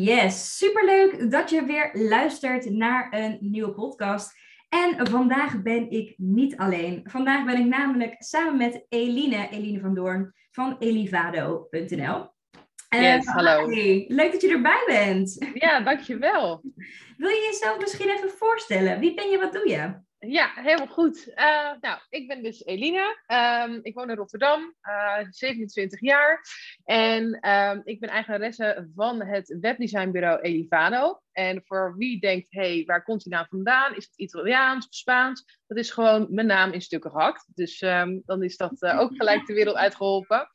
Yes, superleuk dat je weer luistert naar een nieuwe podcast. En vandaag ben ik niet alleen. Vandaag ben ik namelijk samen met Eline, Eline van Doorn van elivado.nl. Yes, uh, hallo. leuk dat je erbij bent. Ja, dankjewel. Wil je jezelf misschien even voorstellen? Wie ben je, wat doe je? Ja, helemaal goed. Uh, nou, ik ben dus Elina. Um, ik woon in Rotterdam, uh, eh, 27 jaar. En um, ik ben eigenaresse van het webdesignbureau Elivano. En voor wie denkt, hey, waar komt die naam vandaan? Is het Italiaans of Spaans? Dat is gewoon mijn naam in stukken gehakt. Dus um, dan is dat uh, ook gelijk de wereld uitgeholpen.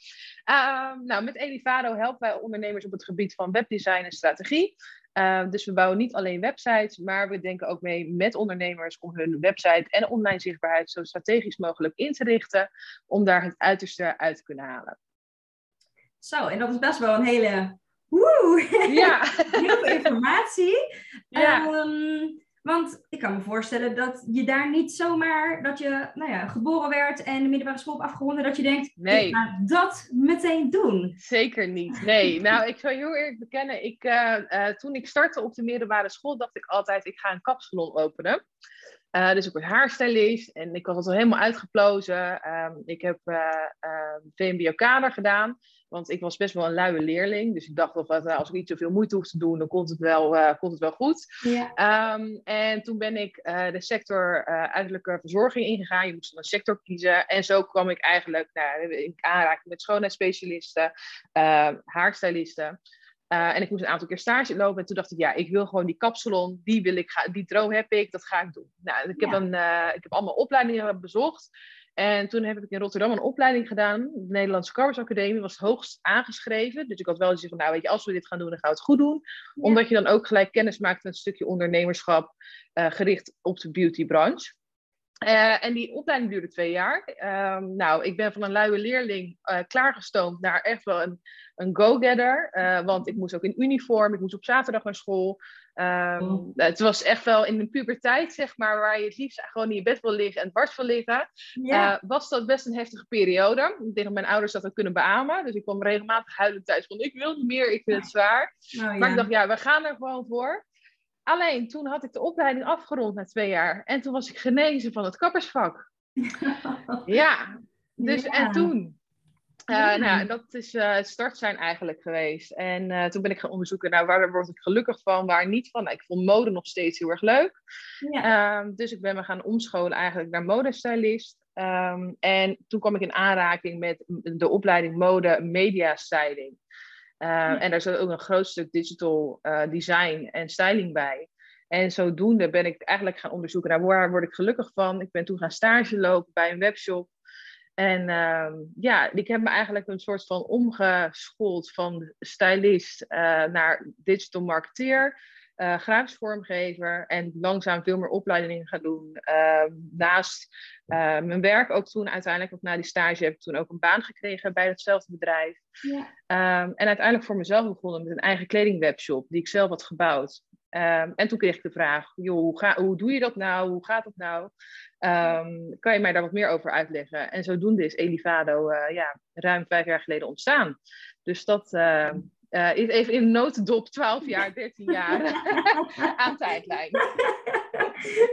nou, met Elivado helpen wij ondernemers op het gebied van webdesign en strategie. Uh, dus we bouwen niet alleen websites, maar we denken ook mee met ondernemers om hun website en online zichtbaarheid zo strategisch mogelijk in te richten, om daar het uiterste uit te kunnen halen. Zo, en dat is best wel een hele. Woe! Ja. Heel veel informatie. Ja. Um, want ik kan me voorstellen dat je daar niet zomaar, dat je nou ja, geboren werd en de middelbare school afgerond, dat je denkt, nee. ik ga dat meteen doen. Zeker niet, nee. nou, ik zou heel eerlijk bekennen, ik, uh, uh, toen ik startte op de middelbare school, dacht ik altijd, ik ga een kapsalon openen. Uh, dus ik word haarstylist en ik was al helemaal uitgeplozen. Um, ik heb VMBO-kader gedaan. Want ik was best wel een luie leerling. Dus ik dacht of eh, als ik niet zoveel moeite hoef te doen, dan komt het wel, uh, komt het wel goed. Ja. Um, en toen ben ik uh, de sector uiterlijke verzorging ingegaan. Je moest dan een sector kiezen. En zo kwam ik eigenlijk nou, in aanraking met schoonheidsspecialisten, haarstylisten. Uh, en ik moest een aantal keer stage lopen. En toen dacht ik, ja, ik wil gewoon die kapsalon. Die wil ik gaan, die droom heb ik, dat ga ik doen. Nou, ik heb, een, uh, ik heb allemaal opleidingen bezocht. En toen heb ik in Rotterdam een opleiding gedaan. De Nederlandse Academie was het hoogst aangeschreven. Dus ik had wel gezegd van, nou weet je, als we dit gaan doen, dan gaan we het goed doen. Omdat je dan ook gelijk kennis maakt met een stukje ondernemerschap uh, gericht op de beautybranche. Uh, en die opleiding duurde twee jaar. Um, nou, ik ben van een luie leerling uh, klaargestoomd naar echt wel een, een go-getter. Want ik moest ook in uniform, ik moest op zaterdag naar school. Um, oh. Het was echt wel in de puberteit, zeg maar, waar je het liefst gewoon in je bed wil liggen en dwars wil liggen. Ja. was dat best een heftige periode. Ik denk dat mijn ouders dat ook kunnen beamen. Dus ik kwam regelmatig huilend thuis van, ik wil niet meer, ik vind het zwaar. Oh, ja. Maar ik dacht, ja, we gaan er gewoon voor. Alleen toen had ik de opleiding afgerond na twee jaar. En toen was ik genezen van het kappersvak. ja, dus en toen. Uh, nou, dat is uh, het start zijn eigenlijk geweest. En uh, toen ben ik gaan onderzoeken, nou, waar word ik gelukkig van, waar niet van. Nou, ik vond mode nog steeds heel erg leuk. Ja. Um, dus ik ben me gaan omscholen eigenlijk naar modestylist. Um, en toen kwam ik in aanraking met de opleiding mode media styling. Uh, En daar zit ook een groot stuk digital design en styling bij. En zodoende ben ik eigenlijk gaan onderzoeken naar waar word ik gelukkig van. Ik ben toen gaan stage lopen bij een webshop. En uh, ja, ik heb me eigenlijk een soort van omgeschoold van stylist uh, naar digital marketeer uh, grafisch vormgever en langzaam veel meer opleidingen gaan doen. Uh, naast uh, mijn werk ook toen uiteindelijk, ook na die stage, heb ik toen ook een baan gekregen bij hetzelfde bedrijf. Ja. Um, en uiteindelijk voor mezelf begonnen met een eigen kledingwebshop die ik zelf had gebouwd. Um, en toen kreeg ik de vraag, joh, hoe, ga, hoe doe je dat nou? Hoe gaat dat nou? Um, kan je mij daar wat meer over uitleggen? En zodoende is Elivado uh, ja, ruim vijf jaar geleden ontstaan. Dus dat, uh, uh, even in notendop 12 jaar, 13 jaar aan tijdlijn.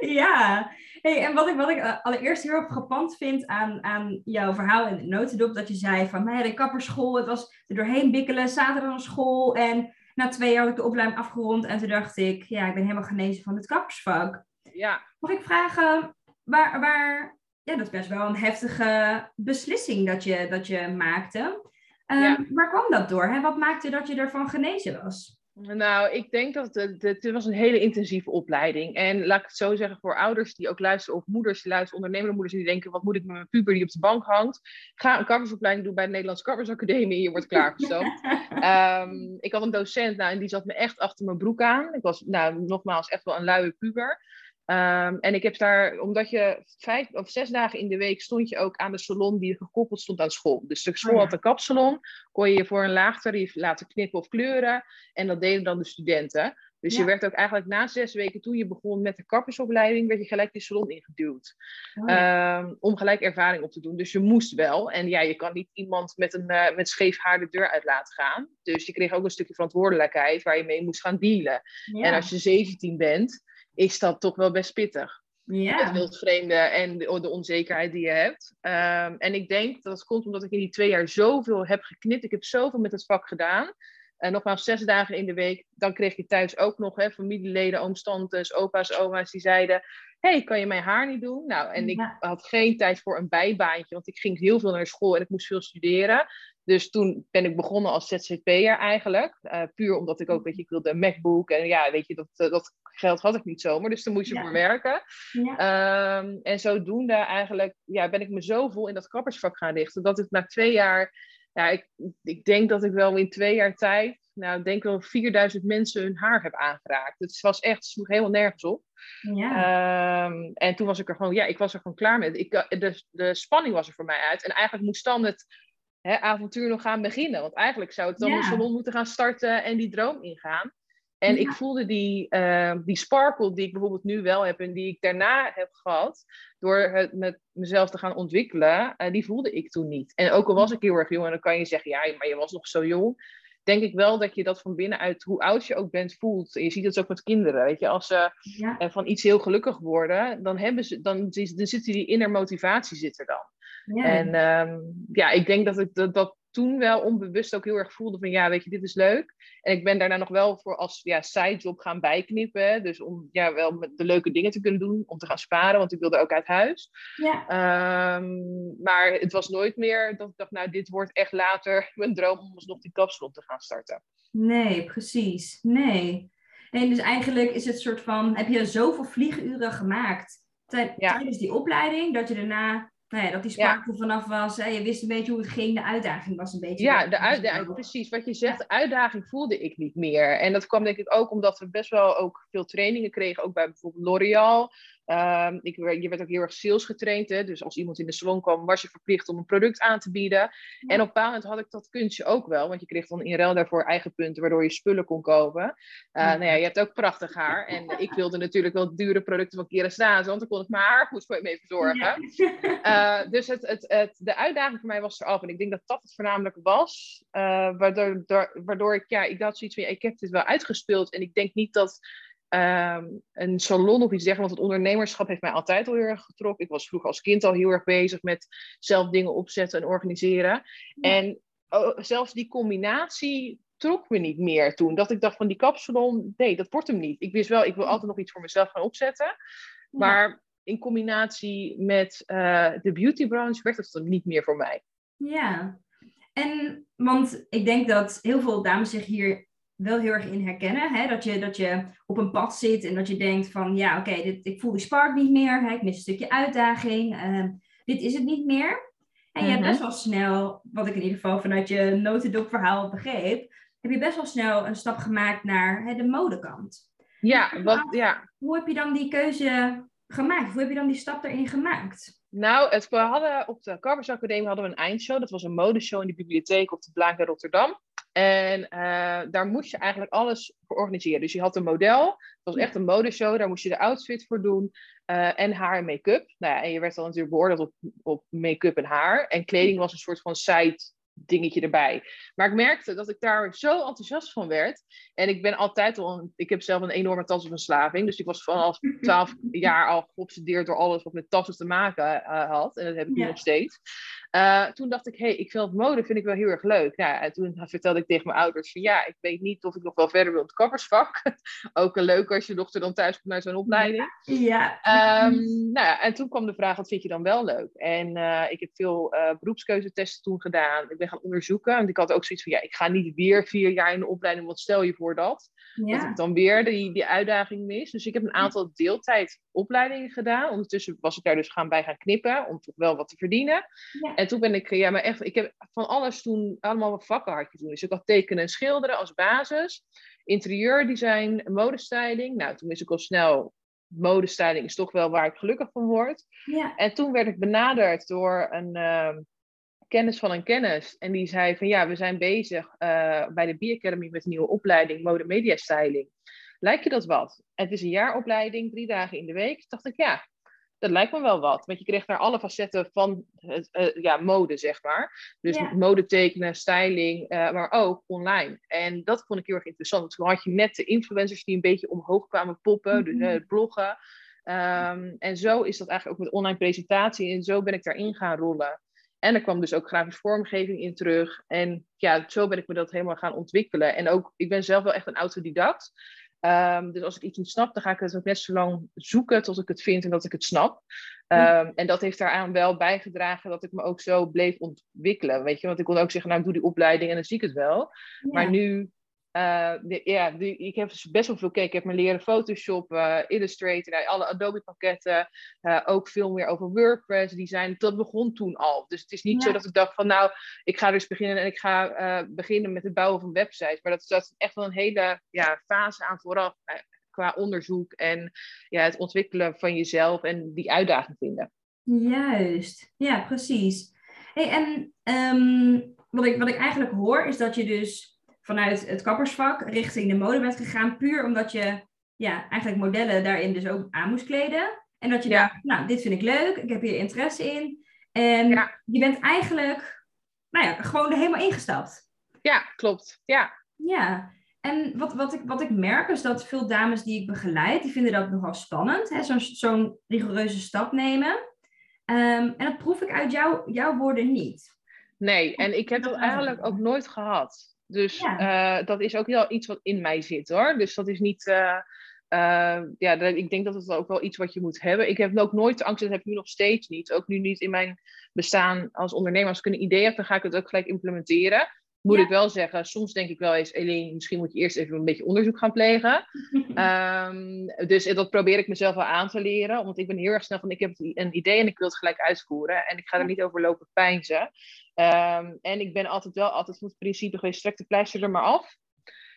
Ja, hey, en wat ik, wat ik uh, allereerst heel erg gepand vind aan, aan jouw verhaal in de notendop, dat je zei van de kapperschool, het was er doorheen bikkelen, zaterdag naar school en na twee jaar had ik de opleiding afgerond en toen dacht ik, ja, ik ben helemaal genezen van het kappersvak. Ja. Mag ik vragen, waar, waar, ja, dat is best wel een heftige beslissing dat je, dat je maakte. Um, ja. Waar kwam dat door? Hè? Wat maakte dat je ervan genezen was? Nou, ik denk dat het, het, was een hele intensieve opleiding. En laat ik het zo zeggen voor ouders die ook luisteren, of moeders die luisteren, ondernemende moeders die denken, wat moet ik met mijn puber die op de bank hangt? Ga een kappersopleiding doen bij de Nederlandse Kappersacademie, je wordt klaargestoomd. um, ik had een docent, nou, en die zat me echt achter mijn broek aan. Ik was, nou, nogmaals, echt wel een luie puber. Um, en ik heb daar, omdat je vijf of zes dagen in de week stond je ook aan de salon die gekoppeld stond aan school. Dus de school oh had een kapsalon, kon je je voor een laag tarief laten knippen of kleuren. En dat deden dan de studenten. Dus je werd ook eigenlijk na zes weken, toen je begon met de kappersopleiding, werd je gelijk die salon ingeduwd. Oh, um, om gelijk ervaring op te doen. Dus je moest wel. En ja, je kan niet iemand met, een, uh, met scheef haar de deur uit laten gaan. Dus je kreeg ook een stukje verantwoordelijkheid waar je mee moest gaan dealen. En als je 17 bent, is dat toch wel best pittig. Ja. Het vreemde en de, de, onzekerheid die je hebt. Um, en ik denk dat het komt omdat ik in die twee jaar zoveel heb geknipt. Ik heb zoveel met het vak gedaan. En nogmaals, zes dagen in de week. Dan kreeg je thuis ook nog hè, familieleden, ooms, tantes, opa's, oma's die zeiden... hey, kan je mijn haar niet doen? Nou, en ik had geen tijd voor een bijbaantje, want ik ging heel veel naar school en ik moest veel studeren. Dus toen ben ik begonnen als ZZP'er eigenlijk. Uh, puur omdat ik ook, weet je, ik wilde een MacBook. En ja, weet je, dat, eh, dat geld had ik niet zomaar. Dus dan moest je voor werken. Ja. Um, en zodoende eigenlijk, ja, ben ik me zo vol in dat kappersvak gaan richten. Dat ik na twee jaar, ja, ik, ik denk dat ik wel in twee jaar tijd, nou, ik denk wel 4000 mensen hun haar heb aangeraakt. Het was echt, sloeg helemaal nergens op. Ja. Um, en toen was ik er gewoon, ja, ik was er gewoon klaar met. Ik, eh, de, de spanning was er voor mij uit. En eigenlijk moest dan het hè, avontuur nog gaan beginnen. Want eigenlijk zou het dan ja. een salon moeten gaan starten en die droom ingaan. En ik voelde die, uh, die sparkle die ik bijvoorbeeld nu wel heb en die ik daarna heb gehad, door het met mezelf te gaan ontwikkelen, uh, die voelde ik toen niet. En ook al was ik heel erg jong, en dan kan je zeggen, ja, maar je was nog zo jong. Denk ik wel dat je dat van binnenuit, hoe oud je ook bent, voelt. En je ziet het ook met kinderen, weet je. Als ze ja. uh, van iets heel gelukkig worden, dan, hebben ze, dan, dan zit die inner motivatie zit er dan. Ja. En um, ja, ik denk dat ik dat, dat toen wel onbewust ook heel erg voelde van ja, weet je, dit is leuk. En ik ben daarna nog wel voor als ja, sidejob gaan bijknippen. Dus om ja, wel met de leuke dingen te kunnen doen, om te gaan sparen, want ik wilde ook uit huis. Ja. Um, maar het was nooit meer dat ik dacht, nou, dit wordt echt later mijn droom om alsnog die kapsalon te gaan starten. Nee, precies. Nee. Nee, dus eigenlijk is het soort van, heb je zoveel vlieguren gemaakt tijdens die opleiding, dat je daarna nou ja, dat die spark er vanaf was. Hè? Je wist een beetje hoe het ging. De uitdaging was een beetje. Ja, de uitdaging, precies. Wat je zegt, uitdaging voelde ik niet meer. En dat kwam denk ik ook omdat we best wel ook veel trainingen kregen. Ook bij bijvoorbeeld L'Oreal. Um, ik, je werd ook heel erg sales getraind. Hè? Dus als iemand in de salon kwam, was je verplicht om een product aan te bieden. En op een moment had ik dat kunstje ook wel. Want je kreeg dan in ruil daarvoor eigen punten, waardoor je spullen kon kopen. Uh, nou ja, je hebt ook prachtig haar. En ik wilde natuurlijk wel dure producten van Kerastase, want dan kon ik mijn haar goed voor je mee verzorgen. Uh, dus het, het, het, de uitdaging voor mij was eraf. En ik denk dat dat het voornamelijk was. Uh, waardoor, waardoor ik, ja, ik dacht zoiets van, ik heb dit wel uitgespeeld. En ik denk niet dat Um, een salon of iets zeggen, want het ondernemerschap heeft mij altijd al heel erg getrokken. Ik was vroeger als kind al heel erg bezig met zelf dingen opzetten en organiseren. En oh, zelfs die combinatie trok me niet meer toen. Dat ik dacht van die kapsalon, nee, dat wordt hem niet. Ik wist wel, ik wil altijd nog iets voor mezelf gaan opzetten. Maar in combinatie met uh, de beautybranche werd het dan niet meer voor mij. Ja, en want ik denk dat heel veel dames zich hier wel heel erg in herkennen. Hè? Dat, je, dat je op een pad zit en dat je denkt van ja, oké, okay, ik voel die spark niet meer. Hè? Ik mis een stukje uitdaging. Uh, dit is het niet meer. En je hebt mhm. best wel snel, wat ik in ieder geval vanuit je notendop verhaal begreep, heb je best wel snel een stap gemaakt naar hè, de modekant. Ja, wat, ja. Hoe heb je dan die keuze gemaakt? Hoe heb je dan die stap erin gemaakt? Nou, het, we hadden op de Carbers Academie hadden we een eindshow. Dat was een modeshow in de bibliotheek op de Blaak in Rotterdam. En uh, daar moest je eigenlijk alles voor organiseren. Dus je had een model, het was echt een modeshow, daar moest je de outfit voor doen. Uh, en haar en make-up. Nou ja, en je werd dan natuurlijk beoordeeld op, op make-up en haar. En kleding was een soort van side dingetje erbij. Maar ik merkte dat ik daar zo enthousiast van werd. En ik ben altijd al, een, ik heb zelf een enorme tassenverslaving. Dus ik was vanaf 12 jaar al geobsedeerd door alles wat met tassen te maken uh, had. En dat heb ik ja. nu nog steeds. Uh, toen dacht ik, hé, hey, ik vind mode vind ik wel heel erg leuk. Nou, en toen vertelde ik tegen mijn ouders van ja, ik weet niet of ik nog wel verder wil in het kappersvak. Ook een leuk als je dochter dan thuis komt naar zo'n opleiding. Ja. Um, nou ja, en toen kwam de vraag, wat vind je dan wel leuk? En uh, ik heb veel uh, beroepskeuzetesten toen gedaan. Ik ben gaan onderzoeken. Want ik had ook zoiets van, ja, ik ga niet weer vier jaar in de opleiding, want stel je voor dat. Ja. Dat ik dan weer die, die uitdaging mis. Dus ik heb een aantal deeltijdopleidingen gedaan. Ondertussen was ik daar dus gaan bij gaan knippen, om toch wel wat te verdienen. Ja. En toen ben ik, ja, maar echt, ik heb van alles toen, allemaal vakken had je toen. Dus ik had tekenen en schilderen als basis. Interieurdesign, modestyling. Nou, toen wist ik al snel, modestyling is toch wel waar ik gelukkig van word. Ja. En toen werd ik benaderd door een uh, kennis van een kennis. En die zei van ja, we zijn bezig uh, bij de B-Academy met een nieuwe opleiding mode media styling. Lijkt je dat wat? het is een jaaropleiding, drie dagen in de week. Toen dacht ik ja, dat lijkt me wel wat. Want je kreeg daar alle facetten van het, uh, ja, mode, zeg maar. Dus ja. mode tekenen, styling, uh, maar ook online. En dat vond ik heel erg interessant. Toen had je net de influencers die een beetje omhoog kwamen poppen, mm -hmm. dus uh, bloggen. Um, en zo is dat eigenlijk ook met online presentatie. En zo ben ik daarin gaan rollen. En er kwam dus ook grafisch vormgeving in terug. En ja, zo ben ik me dat helemaal gaan ontwikkelen. En ook, ik ben zelf wel echt een autodidact. Um, dus als ik iets niet snap, dan ga ik het ook net zo lang zoeken tot ik het vind en dat ik het snap. Um, en dat heeft daaraan wel bijgedragen dat ik me ook zo bleef ontwikkelen. Weet je, want ik kon ook zeggen, nou, ik doe die opleiding en dan zie ik het wel. Ja. Maar nu Uh, de, ja, ik heb dus best wel veel gekeken. Ik heb me leren Photoshop, uh, Illustrator, nou, alle Adobe pakketten. Uh, ook veel meer over WordPress design. Dat begon toen al. Dus het is niet ja. zo dat ik dacht van nou, ik ga dus beginnen en ik ga beginnen met het bouwen van websites. Maar dat staat echt wel een hele ja, fase aan vooraf qua onderzoek en ja, het ontwikkelen van jezelf en die uitdaging vinden. Juist, ja, precies. Hey, en um, wat, ik, wat ik eigenlijk hoor is dat je dus vanuit het kappersvak richting de mode bent gegaan, puur omdat je ja, eigenlijk modellen daarin dus ook aan moest kleden. En dat je ja. dacht, nou, dit vind ik leuk, ik heb hier interesse in. En ja. je bent eigenlijk, nou ja, gewoon er helemaal ingestapt. Ja, klopt. Ja. Ja. En wat, wat, ik, wat ik merk is dat veel dames die ik begeleid, die vinden dat nogal spannend. Zo'n zo'n rigoureuze stap nemen. Um, en dat proef ik uit jou, jouw woorden niet. Nee, en ik heb dat eigenlijk ook nooit gehad. Dus ja. uh, dat is ook wel iets wat in mij zit hoor. Dus dat is niet. Uh, uh, ja, ik denk dat het ook wel iets wat je moet hebben. Ik heb ook nooit angst, dat heb ik nu nog steeds niet. Ook nu niet in mijn bestaan als ondernemer. Als ik een idee heb, dan ga ik het ook gelijk implementeren. Moet ja. ik wel zeggen, soms denk ik wel eens, Eline, misschien moet je eerst even een beetje onderzoek gaan plegen. um, dus dat probeer ik mezelf wel aan te leren. Want ik ben heel erg snel van, ik heb een idee en ik wil het gelijk uitvoeren. En ik ga er niet over lopen pijnzen. Um, en ik ben altijd wel altijd van het principe geweest, trek de pleister er maar af.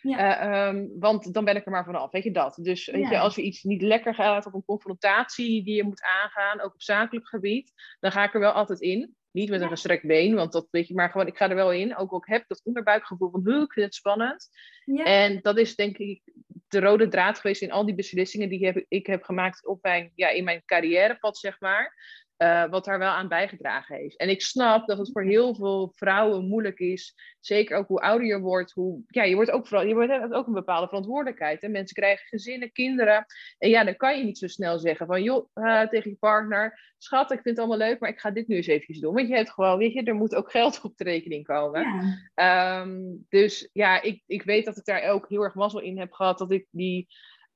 Ja. Uh, um, want dan ben ik er maar vanaf, weet je dat. Dus weet ja. je, als er iets niet lekker gaat of een confrontatie die je moet aangaan, ook op zakelijk gebied, dan ga ik er wel altijd in. Niet met een gestrekt been, want dat weet je, maar gewoon, ik ga er wel in. Ook al heb ik dat onderbuikgevoel van, ik vind het spannend. Ja. En dat is denk ik de rode draad geweest in al die beslissingen die heb, ik heb gemaakt op mijn, ja, in mijn carrièrepad, zeg maar. Uh, wat daar wel aan bijgedragen heeft. En ik snap dat het voor heel veel vrouwen moeilijk is. Zeker ook hoe ouder je wordt. Hoe, ja, je wordt ook, vooral, je wordt, hebt ook een bepaalde verantwoordelijkheid. En mensen krijgen gezinnen, kinderen. En ja, dan kan je niet zo snel zeggen van... joh, uh, tegen je partner... schat, ik vind het allemaal leuk, maar ik ga dit nu eens even doen. Want je hebt gewoon, weet je, er moet ook geld op de rekening komen. Ja. Um, dus ja, ik, ik weet dat ik daar ook heel erg mazzel in heb gehad. Dat ik die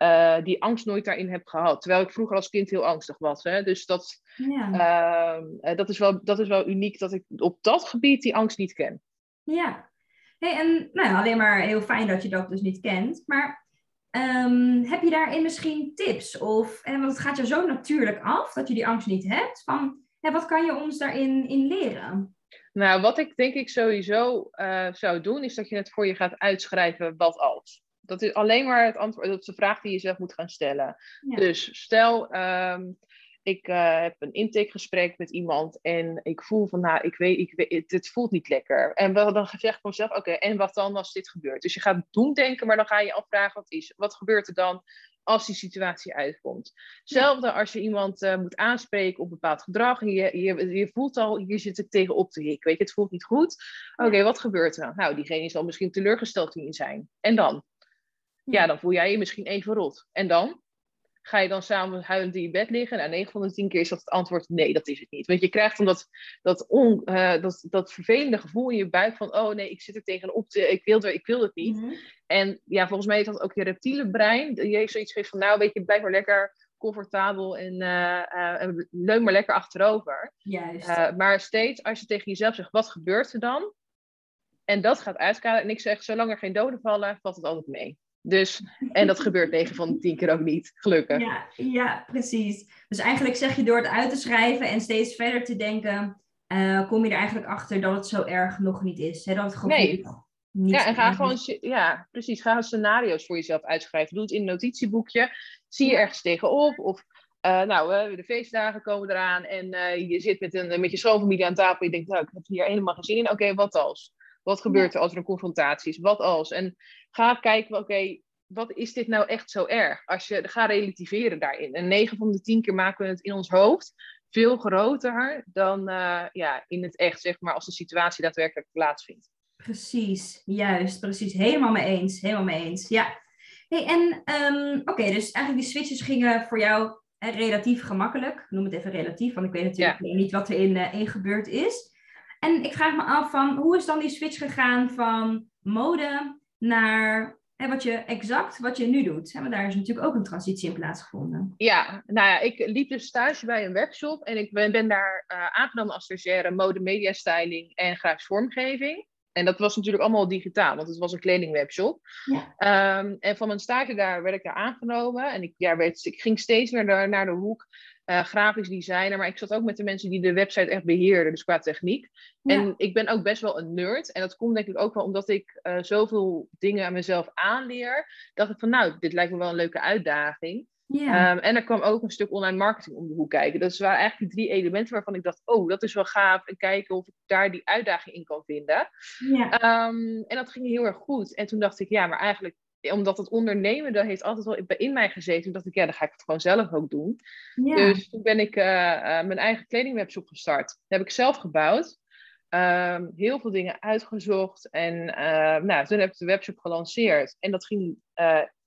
uh, die angst nooit daarin heb gehad. Terwijl ik vroeger als kind heel angstig was. Hè? Dus dat, ja. uh, dat, is wel, dat is wel uniek dat ik op dat gebied die angst niet ken. Ja, hey, en nou, alleen maar heel fijn dat je dat dus niet kent. Maar um, heb je daarin misschien tips? Of, en, want het gaat je zo natuurlijk af dat je die angst niet hebt. Van, hè, wat kan je ons daarin in leren? Nou, wat ik denk ik sowieso uh, zou doen, is dat je het voor je gaat uitschrijven wat als. Dat is alleen maar het antwoord. Dat is de vraag die je zelf moet gaan stellen. Ja. Dus stel, um, ik uh, heb een intakegesprek met iemand en ik voel van, nou, ik weet, ik weet het voelt niet lekker. En wel, dan zeg ik mezelf, oké, okay, en wat dan als dit gebeurt? Dus je gaat doen denken, maar dan ga je afvragen, wat is, wat gebeurt er dan als die situatie uitkomt? Hetzelfde ja. als je iemand uh, moet aanspreken op bepaald gedrag en je, je, je voelt al, hier zit ik tegen op te hikken, weet je, het voelt niet goed. Oké, okay, wat gebeurt er dan? Nou, diegene zal misschien teleurgesteld in zijn. En dan? Ja, dan voel jij je misschien even rot. En dan? Ga je dan samen huilend in je bed liggen? Nou, 9 van de 10 keer is dat het antwoord nee, dat is het niet. Want je krijgt dan dat, dat, on, uh, dat, dat vervelende gevoel in je buik van, oh nee, ik zit er tegenop, te, ik, wil er, ik wil het niet. Mm-hmm. En ja, volgens mij is dat ook je reptiele brein. Je heeft zoiets geeft van, nou weet je, blijf maar lekker comfortabel en uh, uh, leun maar lekker achterover. Juist. maar steeds als je tegen jezelf zegt, wat gebeurt er dan? En dat gaat uitkaderen. En ik zeg, zolang er geen doden vallen, valt het altijd mee. Dus, en dat gebeurt 9 van de 10 keer ook niet, gelukkig. Ja, ja, precies. Dus eigenlijk zeg je door het uit te schrijven en steeds verder te denken, uh, kom je er eigenlijk achter dat het zo erg nog niet is. Hè? Dat het gewoon nee. niet ja, en ga gewoon, ja, precies. Ga scenario's voor jezelf uitschrijven. Doe het in een notitieboekje. Zie je ergens tegenop. Of, uh, nou, de feestdagen komen eraan en uh, je zit met, een, met je schoonfamilie aan tafel. En je denkt, nou, ik heb hier helemaal geen zin in. Oké, wat als? Wat gebeurt er als er een confrontatie is? Wat als? En ga kijken, oké, wat is dit nou echt zo erg? Als je gaat relativeren daarin. En 9 van de 10 keer maken we het in ons hoofd veel groter dan uh, ja, in het echt, zeg maar, als de situatie daadwerkelijk plaatsvindt. Precies, juist, precies. Helemaal mee eens, helemaal mee eens. Ja. Hey, en um, oké, dus eigenlijk die switches gingen voor jou relatief gemakkelijk. Ik noem het even relatief, want ik weet natuurlijk ja. niet wat er in, uh, in gebeurd is. En ik vraag me af van, hoe is dan die switch gegaan van mode naar hè, wat je exact wat je nu doet? Hè, want daar is natuurlijk ook een transitie in plaatsgevonden. Ja, nou ja, ik liep dus stage bij een webshop en ik ben, ben daar uh, aangenomen als stagiaire mode, media styling en grafisch vormgeving. En dat was natuurlijk allemaal digitaal, want het was een kledingwebshop. Ja. Um, en van mijn stage daar werd ik daar aangenomen. En ik, ja, werd, ik ging steeds meer naar, naar de hoek uh, grafisch designer, maar ik zat ook met de mensen die de website echt beheerden, dus qua techniek. En ik ben ook best wel een nerd. En dat komt denk ik ook wel omdat ik uh, zoveel dingen aan mezelf aanleer. Dacht ik van nou, dit lijkt me wel een leuke uitdaging. Um, en er kwam ook een stuk online marketing om de hoek kijken. Dat waren eigenlijk die drie elementen waarvan ik dacht, oh, dat is wel gaaf. En kijken of ik daar die uitdaging in kan vinden. Ja. Um, en dat ging heel erg goed. En toen dacht ik, ja, maar eigenlijk omdat het ondernemen, dat heeft altijd wel in mij gezeten. Dacht ik, ja, dan ga ik het gewoon zelf ook doen. Ja. Dus toen ben ik uh, uh, mijn eigen kledingwebshop gestart. Dat heb ik zelf gebouwd. Um, heel veel dingen uitgezocht. En uh, nou, toen heb ik de webshop gelanceerd. En dat ging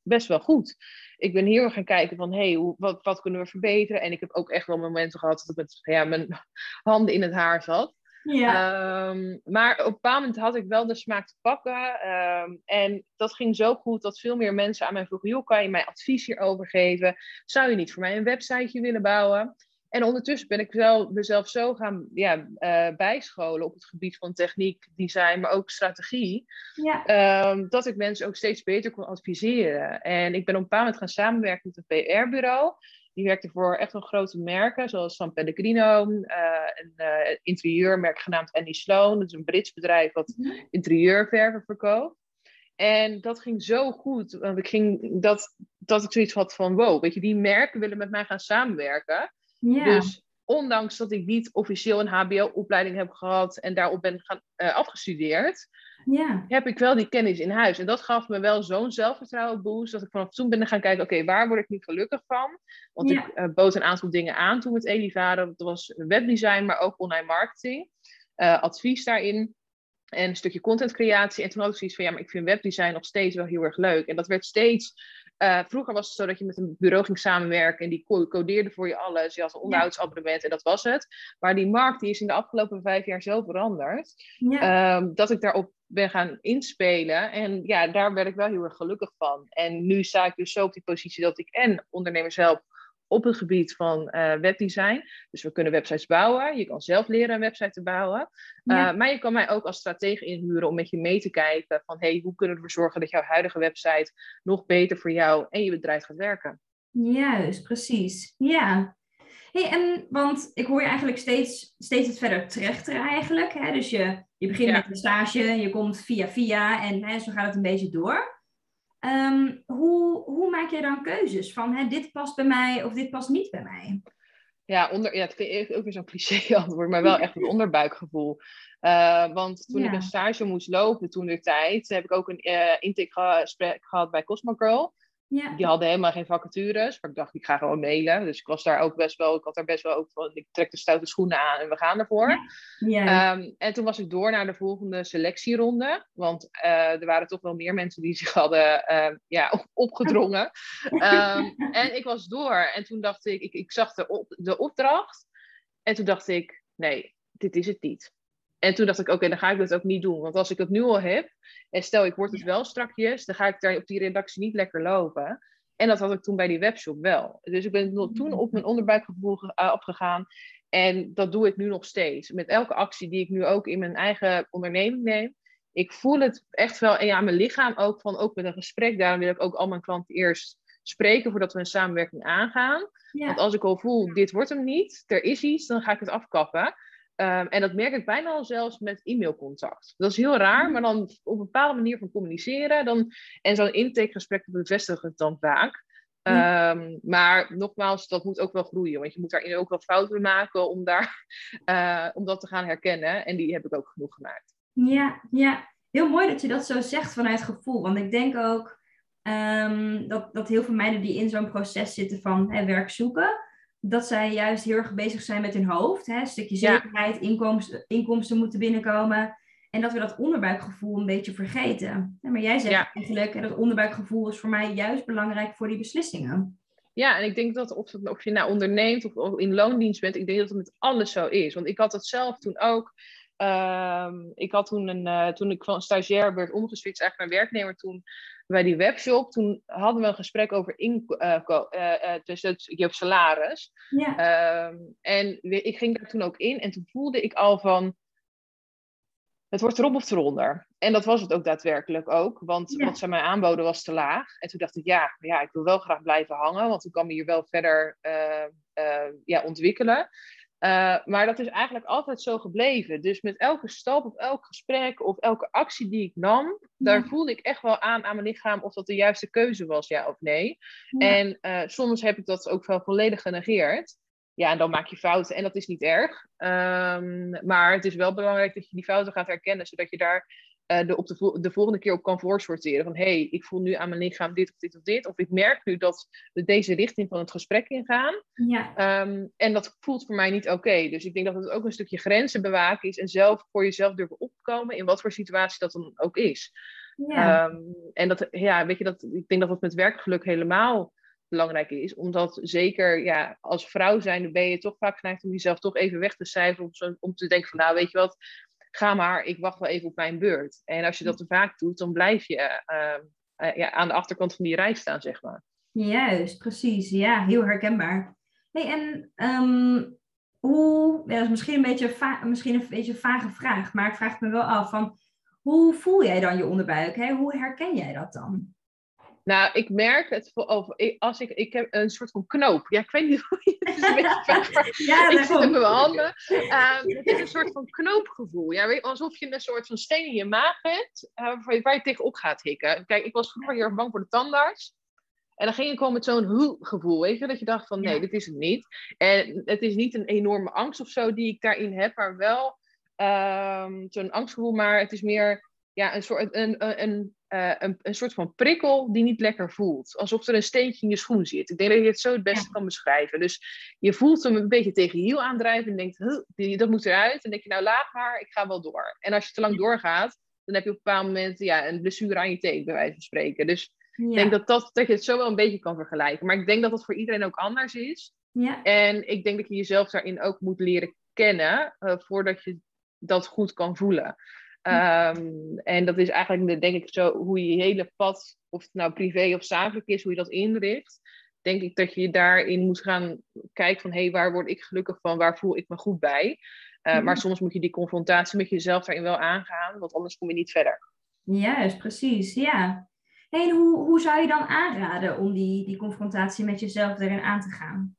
best wel goed. Ik ben heel erg gaan kijken van, hé, hey, wat, wat kunnen we verbeteren? En ik heb ook echt wel momenten gehad dat ik met ja, mijn handen in het haar zat. Ja. Um, maar op een bepaald moment had ik wel de smaak te pakken. Um, en dat ging zo goed dat veel meer mensen aan mij vroegen: joh, kan je mij advies hierover geven? Zou je niet voor mij een websiteje willen bouwen? En ondertussen ben ik wel mezelf zo gaan ja, uh, bijscholen op het gebied van techniek, design, maar ook strategie. Ja. Um, dat ik mensen ook steeds beter kon adviseren. En ik ben op een bepaald moment gaan samenwerken met een PR-bureau. Die werkte voor echt wel grote merken, zoals San Pellegrino, uh, een uh, interieurmerk genaamd Annie Sloan. Dat is een Brits bedrijf wat mhm. interieurverven verkoopt. En dat ging zo goed, want ik ging dat, dat ik zoiets had van, wow, weet je, die merken willen met mij gaan samenwerken. Dus ondanks dat ik niet officieel een HBO-opleiding heb gehad en daarop ben gaan, uh, afgestudeerd, ja. heb ik wel die kennis in huis. En dat gaf me wel zo'n zelfvertrouwen boost, dat ik vanaf toen ben gaan kijken, oké, waar word ik nu gelukkig van? Want ik uh, bood een aantal dingen aan toen met Elivade. Dat was webdesign, maar ook online marketing. Uh, advies daarin. En een stukje contentcreatie. En toen had ik zoiets van, ja, maar ik vind webdesign nog steeds wel heel erg leuk. En dat werd steeds uh, vroeger was het zo dat je met een bureau ging samenwerken en die codeerde voor je alles. Je had een onderhoudsabonnement en dat was het. Maar die markt die is in de afgelopen vijf jaar zo veranderd ja. um, dat ik daarop ben gaan inspelen. En ja, daar werd ik wel heel erg gelukkig van. En nu sta ik dus zo op die positie dat ik en ondernemers help op het gebied van uh, webdesign. Dus we kunnen websites bouwen. Je kan zelf leren een website te bouwen. Uh, maar je kan mij ook als stratege inhuren om met je mee te kijken van hey, hoe kunnen we ervoor zorgen dat jouw huidige website nog beter voor jou en je bedrijf gaat werken. Juist, precies. Ja. Hey, en, want ik hoor je eigenlijk steeds, steeds het verder trechteren eigenlijk. Hè? Dus je, je begint met een stage, je komt via via en hè, zo gaat het een beetje door. Um, hoe, hoe maak je dan keuzes van hè, dit past bij mij of dit past niet bij mij? Ja, onder, ja, het vind ik ook weer zo'n cliché antwoord, maar wel echt een onderbuikgevoel. Uh, want toen ik een stage moest lopen toen de tijd, heb ik ook een uh, intakegesprek gehad bij Cosmo Girl. Ja. Die hadden helemaal geen vacatures. Maar ik dacht, ik ga gewoon mailen. Dus ik was daar ook best wel, ik had daar best wel ook van, ik trek de stoute schoenen aan en we gaan ervoor. Ja. Ehm, en toen was ik door naar de volgende selectieronde. Want eh, er waren toch wel meer mensen die zich hadden ehm, ja, op- opgedrongen. Ehm, en ik was door. En toen dacht ik, ik, ik zag de, op, de opdracht. En toen dacht ik, nee, dit is het niet. En toen dacht ik, oké, dan ga ik dat ook niet doen. Want als ik het nu al heb, en stel ik word het wel strakjes, dan ga ik daar op die redactie niet lekker lopen. En dat had ik toen bij die webshop wel. Dus ik ben toen op mijn onderbuikgevoel ge- eh, afgegaan. En dat doe ik nu nog steeds. Met elke actie die ik nu ook in mijn eigen onderneming neem. Ik voel het echt wel en ja, aan mijn lichaam ook, van, ook met een gesprek. Daarom wil ik ook al mijn klanten eerst spreken voordat we een samenwerking aangaan. ja. Want als ik al voel, dit wordt hem niet, er is iets, dan ga ik het afkappen. Ehm, en dat merk ik bijna al zelfs met e-mailcontact. Dat is heel raar, maar dan op een bepaalde manier van communiceren. Dan, en zo'n intakegesprek bevestigt het dan vaak. Ja. Ehm, maar nogmaals, dat moet ook wel groeien. Want je moet daarin ook wel fouten maken om, daar, eh, om dat te gaan herkennen. En die heb ik ook genoeg gemaakt. Ja, ja, heel mooi dat je dat zo zegt vanuit gevoel. Want ik denk ook ehm, dat, dat heel veel meiden die in zo'n proces zitten van hè, werk zoeken, dat zij juist heel erg bezig zijn met hun hoofd. Hè? Een stukje Ja. zekerheid, inkomsten, inkomsten moeten binnenkomen. En dat we dat onderbuikgevoel een beetje vergeten. Ja, maar jij zegt Ja. eigenlijk, dat onderbuikgevoel is voor mij juist belangrijk voor die beslissingen. Ja, en ik denk dat of, of je nou onderneemt of, of in loondienst bent, ik denk dat het met alles zo is. Want ik had het zelf toen ook. ehm, ik had toen, een, eh, toen ik van stagiair werd omgeswitcht, eigenlijk naar werknemer toen bij die webshop, toen hadden we een gesprek over inko- eh, ko- eh, eh, dus het, je salaris. Ja, Ehm, en we- ik ging daar toen ook in en toen voelde ik al van, het wordt erop of eronder. En dat was het ook daadwerkelijk ook, want Ja. wat ze mij aanboden was te laag. En toen dacht ik, ja, ja ik wil wel graag blijven hangen, want ik kan me hier wel verder eh, eh, ja, ontwikkelen. Eh, maar dat is eigenlijk altijd zo gebleven. Dus met elke stap of elk gesprek of elke actie die ik nam, daar voelde ik echt wel aan aan mijn lichaam of dat de juiste keuze was, ja of nee. ja. En eh, soms heb ik dat ook wel volledig genegeerd. Ja, en dan maak je fouten en dat is niet erg. Ehm, maar het is wel belangrijk dat je die fouten gaat herkennen, zodat je daar eh, de, op de, vo- de volgende keer op kan voorsorteren. Van hé, hey, ik voel nu aan mijn lichaam dit of dit of dit. Of ik merk nu dat we deze richting van het gesprek ingaan. ja. Ehm, en dat voelt voor mij niet oké. Dus ik denk dat het ook een stukje grenzen bewaken is. En zelf voor jezelf durven opkomen in wat voor situatie dat dan ook is. ja. Ehm, en dat, ja, weet je, dat, ik denk dat dat met werkgeluk helemaal belangrijk is. Omdat zeker ja, als vrouw zijn, ben je toch vaak geneigd om jezelf toch even weg te cijferen. Om, om te denken van, nou weet je wat, ga maar, ik wacht wel even op mijn beurt. En als je dat te vaak doet, dan blijf je ehm, eh, ja, aan de achterkant van die rij staan, zeg maar. Juist, precies. Ja, heel herkenbaar. Hey, en ehm, hoe, ja, dat is misschien een, beetje, misschien een beetje een vage vraag, maar ik vraag me wel af van, hoe voel jij dan je onderbuik? Hè? Hoe herken jij dat dan? Nou, ik merk het ik- als ik, ik heb een soort van knoop. Ja, ik weet niet hoe je het is een beetje Ja, ik zit op mijn handen. Ehm, het is een soort van knoopgevoel. Ja, weet, alsof je een soort van steen in je maag hebt, eh, waar, je, tegenop gaat hikken. Kijk, ik was vroeger heel erg bang voor de tandarts. En dan ging ik gewoon met zo'n hoe-gevoel, weet je, dat je dacht van nee, Ja. dit is het niet. En het is niet een enorme angst of zo die ik daarin heb, maar wel ehm, zo'n angstgevoel, maar het is meer ja, een, soort, een, een, een, eh, een, een soort van prikkel die niet lekker voelt. Alsof er een steentje in je schoen zit. Ik denk dat je het zo het beste Ja. kan beschrijven. Dus je voelt hem een beetje tegen je hiel aandrijven en denkt, "Huh, die- dat moet eruit. En dan denk je, nou laat maar, ik ga wel door. En als je te lang doorgaat, dan heb je op een bepaald moment ja, een blessure aan je teen, bij wijze van spreken. Dus Ja. ik denk dat, dat, dat je het zo wel een beetje kan vergelijken. Maar ik denk dat dat voor iedereen ook anders is. ja. En ik denk dat je jezelf daarin ook moet leren kennen, eh, voordat je dat goed kan voelen. Ehm, en dat is eigenlijk, de- denk ik, zo hoe je hele pad, of het nou privé of zakelijk is, hoe je dat inricht. Denk ik dat je daarin moet gaan kijken van, hé, hey, waar word ik gelukkig van, waar voel ik me goed bij? Eh, Mhm. Maar soms moet je die confrontatie met jezelf daarin wel aangaan, want anders kom je niet verder. Juist, precies, ja. Hey, hoe, hoe zou je dan aanraden om die, die confrontatie met jezelf erin aan te gaan?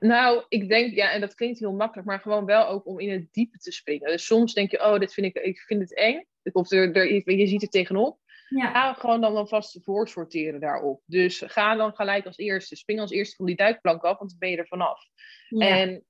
Nou, ik denk, ja, en dat klinkt heel makkelijk, maar gewoon wel ook om in het diepe te springen. Dus soms denk je, oh, dit vind ik, ik vind het eng. Of er, er, je ziet er tegenop. Ja, Ga gewoon dan alvast voorsorteren daarop. Dus ga dan gelijk als eerste. Spring als eerste van die duikplank af, want dan ben je er vanaf. ja. En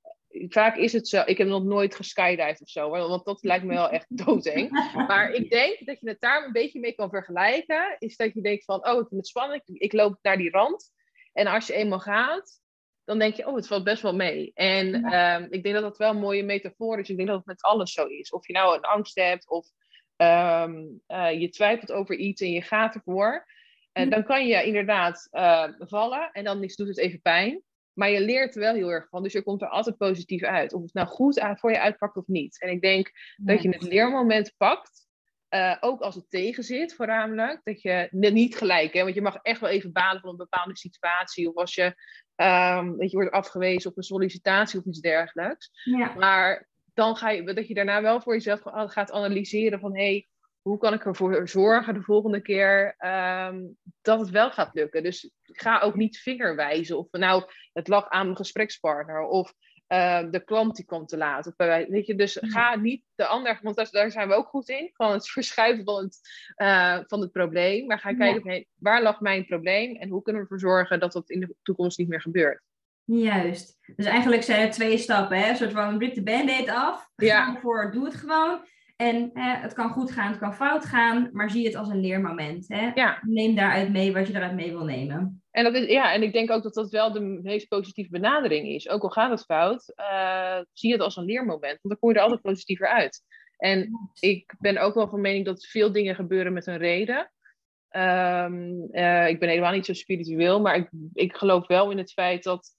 vaak is het zo. Ik heb nog nooit geskydived of zo, want dat lijkt me wel echt doodeng. Maar ik denk dat je het daar een beetje mee kan vergelijken. Is dat je denkt van, oh, ik vind het spannend. Ik loop naar die rand. En als je eenmaal gaat, dan denk je, oh, het valt best wel mee. En ehm, ik denk dat dat wel een mooie metafoor is. Ik denk dat het met alles zo is. Of je nou een angst hebt of ehm, eh, je twijfelt over iets en je gaat ervoor. En dan kan je inderdaad uh, vallen en dan doet het even pijn. Maar je leert er wel heel erg van. Dus je komt er altijd positief uit. Of het nou goed voor je uitpakt of niet. En ik denk dat je het leermoment pakt. Uh, ook als het tegen zit, voornamelijk. Dat je niet gelijk, hè, want je mag echt wel even balen van een bepaalde situatie. Of als je, um, weet je wordt afgewezen op een sollicitatie of iets dergelijks. Ja. Maar dan ga je, dat je daarna wel voor jezelf gaat analyseren van... hé, hey, hoe kan ik ervoor zorgen de volgende keer um, dat het wel gaat lukken? Dus ga ook niet vingerwijzen of nou het lag aan mijn gesprekspartner of uh, de klant die komt te laat. Of, weet je, dus ga niet de ander, want daar, zijn we ook goed in, van het verschuiven van het, uh, van het probleem. Maar ga kijken, ja. waar lag mijn probleem en hoe kunnen we ervoor zorgen dat dat in de toekomst niet meer gebeurt? Juist. Dus eigenlijk zijn er twee stappen, hè? Een soort van rip de band-aid af. Ja. voor, doe het gewoon. En hè, het kan goed gaan, het kan fout gaan, maar zie het als een leermoment. Hè? Ja. Neem daaruit mee wat je eruit mee wil nemen. En, dat is, ja, en ik denk ook dat dat wel de meest positieve benadering is. Ook al gaat het fout, uh, zie het als een leermoment. Want dan kom je er altijd positiever uit. En ik ben ook wel van mening dat veel dingen gebeuren met een reden. Um, uh, ik ben helemaal niet zo spiritueel, maar ik, ik geloof wel in het feit dat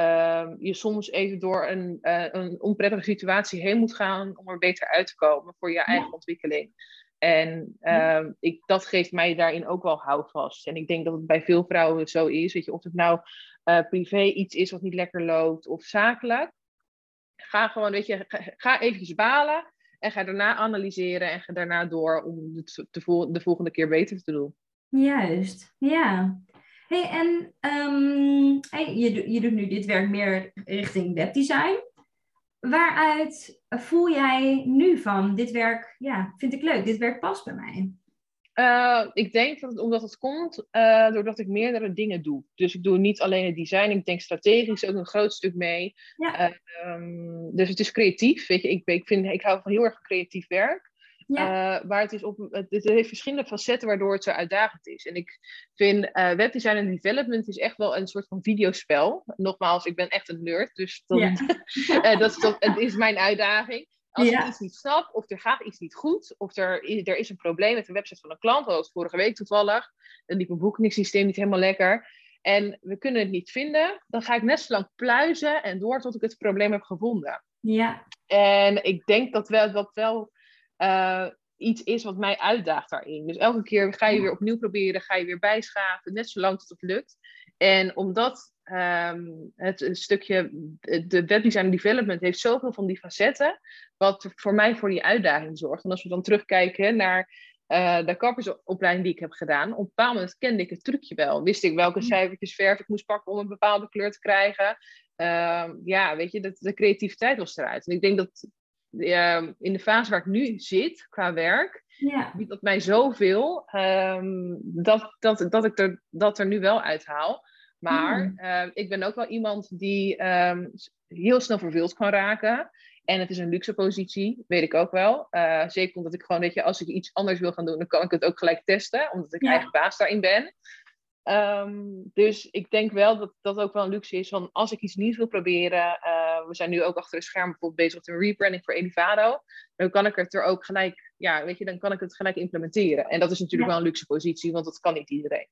uh, je soms even door een, uh, een onprettige situatie heen moet gaan om er beter uit te komen voor je eigen ontwikkeling. En uh, ik, dat geeft mij daarin ook wel houvast. En ik denk dat het bij veel vrouwen zo is. Weet je, of het nou uh, privé iets is wat niet lekker loopt of zakelijk. Ga gewoon, weet je, ga, ga eventjes balen en ga daarna analyseren en ga daarna door om het de volgende keer beter te doen. Juist, ja hey, en um, hey, je, je doet nu dit werk meer richting webdesign. Waaruit voel jij nu van dit werk, ja, vind ik leuk, dit werk past bij mij? Uh, ik denk dat het omdat het komt uh, doordat ik meerdere dingen doe. Dus ik doe niet alleen het design, ik denk strategisch ook een groot stuk mee. Ja. Uh, um, dus het is creatief. Weet je, ik, ik, vind, ik hou van heel erg creatief werk. Ja. Uh, waar het is op, het, het, heeft verschillende facetten waardoor het zo uitdagend is. En ik vind uh, webdesign en development is echt wel een soort van videospel. Nogmaals, ik ben echt een nerd, dus dat, ja. uh, dat, dat, het is mijn uitdaging. Als ja. ik iets niet snap, of er gaat iets niet goed, of er is, er is een probleem met de website van een klant, zoals vorige week toevallig, dan liep mijn boekingssysteem niet helemaal lekker. En we kunnen het niet vinden, dan ga ik net zo lang pluizen en door tot ik het probleem heb gevonden. Ja. En ik denk dat wel, dat wel uh, iets is wat mij uitdaagt daarin. Dus elke keer ga je weer opnieuw proberen, ga je weer bijschaven, net zolang tot het lukt. En omdat um, het stukje, de webdesign development heeft zoveel van die facetten, wat voor mij voor die uitdaging zorgt. En als we dan terugkijken naar uh, de kappersopleiding die ik heb gedaan, op een bepaald moment kende ik het trucje wel. Wist ik welke cijfertjes verf ik moest pakken om een bepaalde kleur te krijgen. Uh, ja, weet je, de, de creativiteit was eruit. En ik denk dat uh, in de fase waar ik nu zit qua werk, ja. biedt dat mij zoveel um, dat, dat, dat ik er, dat er nu wel uithaal. Maar mm. uh, ik ben ook wel iemand die um, heel snel verveeld kan raken. En het is een luxe positie, weet ik ook wel. Uh, zeker omdat ik gewoon, weet je, als ik iets anders wil gaan doen, dan kan ik het ook gelijk testen, omdat ik ja. eigen baas daarin ben. Um, dus ik denk wel dat dat ook wel een luxe is. Van als ik iets nieuws wil proberen. Uh, we zijn nu ook achter de scherm bijvoorbeeld bezig met een rebranding voor Elivado. Dan kan ik het er ook gelijk, ja, weet je, dan kan ik het gelijk implementeren. En dat is natuurlijk ja. wel een luxe positie, want dat kan niet iedereen.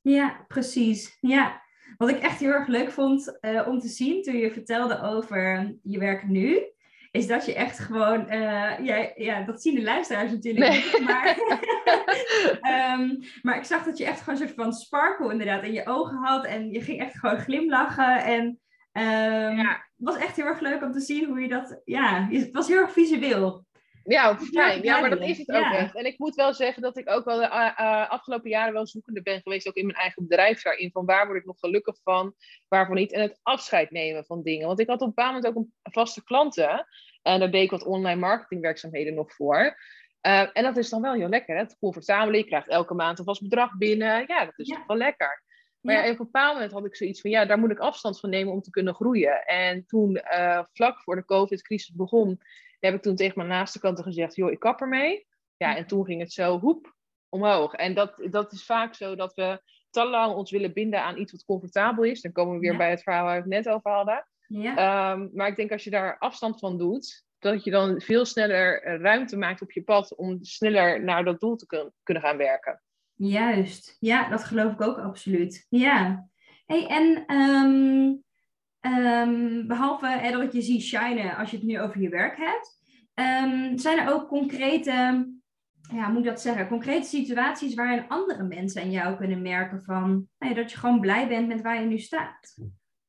Ja, precies. Ja. Wat ik echt heel erg leuk vond uh, om te zien toen je vertelde over je werk nu, is dat je echt gewoon, uh, ja, ja, dat zien de luisteraars natuurlijk nee. niet, maar, um, maar ik zag dat je echt gewoon een soort van sparkle inderdaad in je ogen had en je ging echt gewoon glimlachen en um, ja. het was echt heel erg leuk om te zien hoe je dat, ja, het was heel erg visueel. Ja, fijn. Ja, maar dat is het ook echt. En ik moet wel zeggen dat ik ook wel de uh, uh, afgelopen jaren wel zoekende ben geweest, ook in mijn eigen bedrijf daarin, van waar word ik nog gelukkig van, waarvan niet. En het afscheid nemen van dingen. Want ik had op een bepaald moment ook een vaste klanten. En daar deed ik wat online marketingwerkzaamheden nog voor. Uh, en dat is dan wel heel lekker. Hè? Het comfortabel. Je krijgt elke maand een vast bedrag binnen. Ja, dat is ja. toch wel lekker. Maar ja. Ja. op een bepaald moment had ik zoiets van, ja, daar moet ik afstand van nemen om te kunnen groeien. En toen, eh, vlak voor de COVID-crisis begon, heb ik toen tegen mijn naaste kanten gezegd, joh, ik kap ermee. Ja, en toen ging het zo, hoep, omhoog. En dat, dat is vaak zo dat we te lang ons willen binden aan iets wat comfortabel is. Dan komen we weer Ja. bij het verhaal waar we het net over hadden. Ja. Ehm, maar ik denk als je daar afstand van doet, dat je dan veel sneller eh, ruimte maakt op je pad om sneller naar dat doel te kun- kunnen gaan werken. Juist, ja, dat geloof ik ook absoluut. Ja. Hey, en ehm, ehm, behalve hè, dat je zie shinen als je het nu over je werk hebt, ehm, zijn er ook concrete, ja, moet ik dat zeggen, concrete situaties waarin andere mensen aan jou kunnen merken van nou ja, dat je gewoon blij bent met waar je nu staat?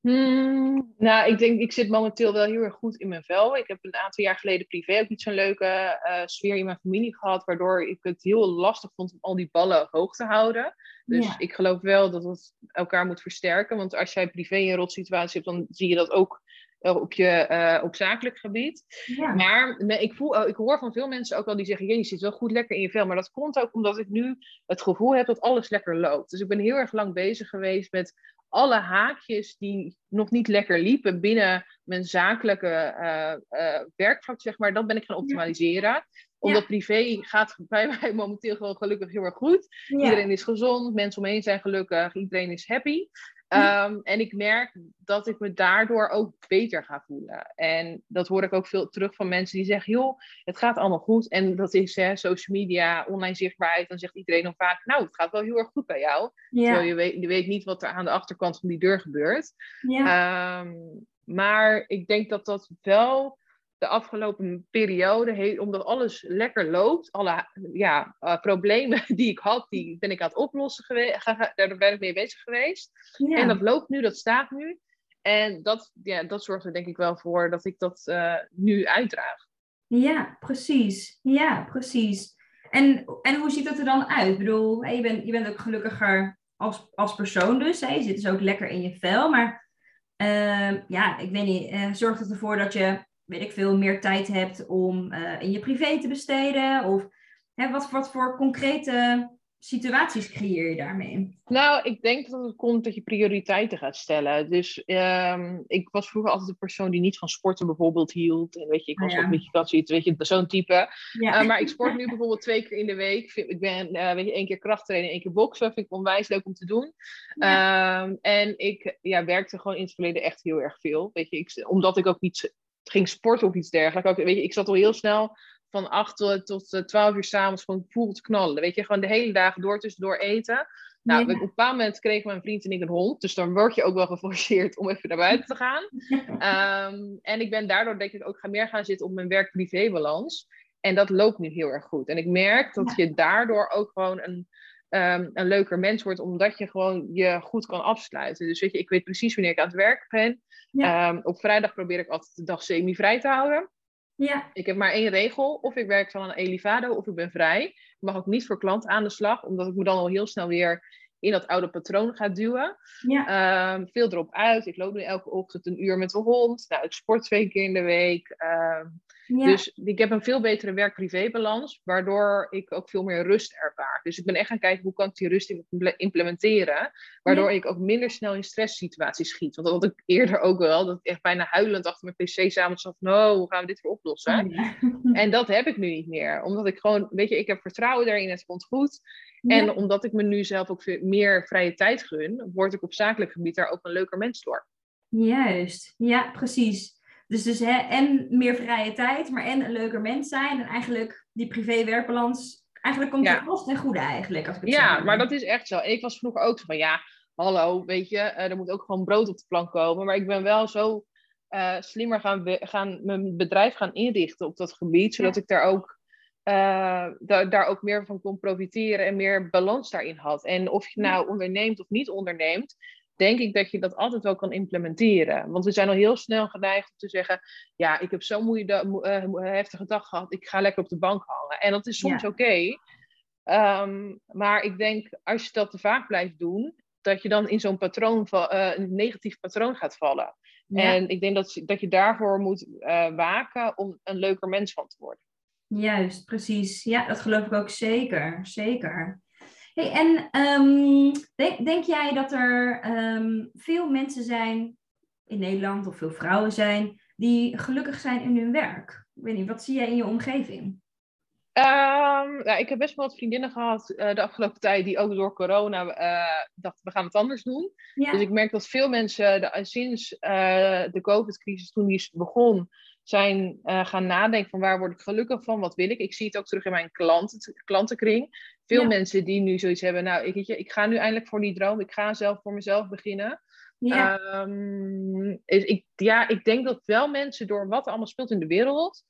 Hmm, nou, ik denk, ik zit momenteel wel heel erg goed in mijn vel. Ik heb een aantal jaar geleden privé ook niet zo'n leuke eh, sfeer in mijn familie gehad, waardoor ik het heel lastig vond om al die ballen hoog te houden. Dus Ja. ik geloof wel dat het elkaar moet versterken. Want als jij privé een rotsituatie hebt, dan zie je dat ook eh, op je eh, op zakelijk gebied. Ja. Maar ik, voel, ik hoor van veel mensen ook wel die zeggen: "Jee, je zit wel goed lekker in je vel. Maar dat komt ook omdat ik nu het gevoel heb dat alles lekker loopt. Dus ik ben heel erg lang bezig geweest met alle haakjes die nog niet lekker liepen binnen mijn zakelijke eh, eh, werkvlak, zeg maar. Dat ben ik gaan optimaliseren. Omdat privé gaat bij mij momenteel gewoon gelukkig heel erg goed. Ja. Iedereen is gezond, mensen omheen zijn gelukkig, iedereen is happy. Ja. Ehm, en ik merk dat ik me daardoor ook beter ga voelen. En dat hoor ik ook veel terug van mensen die zeggen: joh, het gaat allemaal goed. En dat is hè, social media, online zichtbaarheid. Dan zegt iedereen dan vaak: nou, het gaat wel heel erg goed bij jou. Terwijl je weet, je weet niet wat er aan de achterkant van die deur gebeurt. Ja. Ehm, maar ik denk dat dat wel de afgelopen periode, omdat alles lekker loopt, alle ja, eh, problemen die ik had, die ben ik aan het oplossen geweest, daar ben ik mee bezig geweest. Ja. En dat loopt nu, dat staat nu. En dat, ja, dat zorgt er denk ik wel voor dat ik dat eh, nu uitdraag. Ja, precies. Ja, precies. En, en hoe ziet dat er dan uit? Ik bedoel, je bent, je bent ook gelukkiger als, als persoon dus. Hè? Je zit dus ook lekker in je vel. Maar ehm, ja, ik weet niet, eh, zorgt het ervoor dat je, weet ik veel, meer tijd hebt om eh, in je privé te besteden? Of hè, wat, wat voor concrete situaties creëer je daarmee? Nou, ik denk dat het komt dat je prioriteiten gaat stellen. Dus ehm, ik was vroeger altijd de persoon die niet van sporten bijvoorbeeld hield. En weet je, ik was Ah, ja. ook een beetje dat zoiets, weet je, zo'n type. Ja, Uh, maar ik sport nu bijvoorbeeld twee keer in de week. Ik ben eh, weet je, één keer krachttrainen, één keer boksen. Vind ik onwijs leuk om te doen. Ehm, en ik ja, werkte gewoon in het verleden echt heel erg veel. Weet je, ik, omdat ik ook niet ging sporten of iets dergelijks. Ook, weet je, ik zat al heel snel van 8 tot, tot eh, 12 uur s'avonds gewoon voel te knallen. Weet je, gewoon de hele dag door tussendoor eten. Nou, Ja. op een bepaald moment kregen mijn vriend en ik een hond. Dus dan word je ook wel geforceerd om even naar buiten te gaan. Ehm, en ik ben daardoor denk ik ook gaan meer gaan zitten op mijn werk-privé-balans. En dat loopt nu heel erg goed. En ik merk dat je daardoor ook gewoon een, ehm, een leuker mens wordt, omdat je gewoon je goed kan afsluiten. Dus weet je, ik weet precies wanneer ik aan het werk ben. Ja. Ehm, op vrijdag probeer ik altijd de dag semi-vrij te houden. ja, Ik heb maar één regel. Of ik werk van een Elivado of ik ben vrij. Ik mag ook niet voor klant aan de slag, omdat ik me dan al heel snel weer in dat oude patroon ga duwen. ja, Ehm, veel erop uit. Ik loop nu elke ochtend een uur met de hond. Nou, ik sport twee keer in de week. Ja. Dus ik heb een veel betere werk-privé-balans, waardoor ik ook veel meer rust ervaar. Dus ik ben echt gaan kijken hoe kan ik die rust imple- implementeren, waardoor ik ook minder snel in stresssituaties schiet. Want dat had ik eerder ook wel, dat ik echt bijna huilend achter mijn pc samen zat van, oh, hoe gaan we dit weer oplossen? Oh, ja. En dat heb ik nu niet meer, omdat ik gewoon, weet je, ik heb vertrouwen daarin, het komt goed. En omdat ik me nu zelf ook veel meer vrije tijd gun, word ik op zakelijk gebied daar ook een leuker mens door. Juist, ja, precies. Dus, dus hè, en meer vrije tijd, maar en een leuker mens zijn. En eigenlijk die privé-werkbalans, eigenlijk komt Ja. het los ten goede eigenlijk. Als ik het Ja, maar dat is echt zo. En ik was vroeger ook zo van, ja, hallo, weet je, eh, er moet ook gewoon brood op de plank komen. Maar ik ben wel zo eh, slimmer gaan, gaan mijn bedrijf gaan inrichten op dat gebied, zodat Ja. ik daar ook, eh, da- daar ook meer van kon profiteren en meer balans daarin had. En of je nou onderneemt of niet onderneemt, denk ik dat je dat altijd wel kan implementeren. Want we zijn al heel snel geneigd om te zeggen, ja, ik heb zo'n moeie, mo- eh, mo- heftige dag gehad, ik ga lekker op de bank hangen. En dat is soms Ja. oké. Ehm, maar ik denk, als je dat te vaak blijft doen, dat je dan in zo'n patroon, eh, een negatief patroon gaat vallen. Ja, En ik denk dat, dat je daarvoor moet eh, waken om een leuker mens van te worden. Juist, precies. Ja, dat geloof ik ook zeker. Zeker. Hey, en ehm, denk, denk jij dat er ehm, veel mensen zijn in Nederland of veel vrouwen zijn die gelukkig zijn in hun werk? Ik weet niet, wat zie jij in je omgeving? Um, ja, ik heb best wel wat vriendinnen gehad uh, de afgelopen tijd die ook door corona uh, dachten we gaan het anders doen. Ja. Dus ik merk dat veel mensen de, sinds uh, de COVID-crisis toen die begon, zijn gaan nadenken van waar word ik gelukkig van, wat wil ik. Ik zie het ook terug in mijn klanten, klantenkring. Veel ja. mensen die nu zoiets hebben, nou ik, ik ga nu eindelijk voor die droom, ik ga zelf voor mezelf beginnen. Ja. Um, ik, ja, ik denk dat wel mensen door wat er allemaal speelt in de wereld,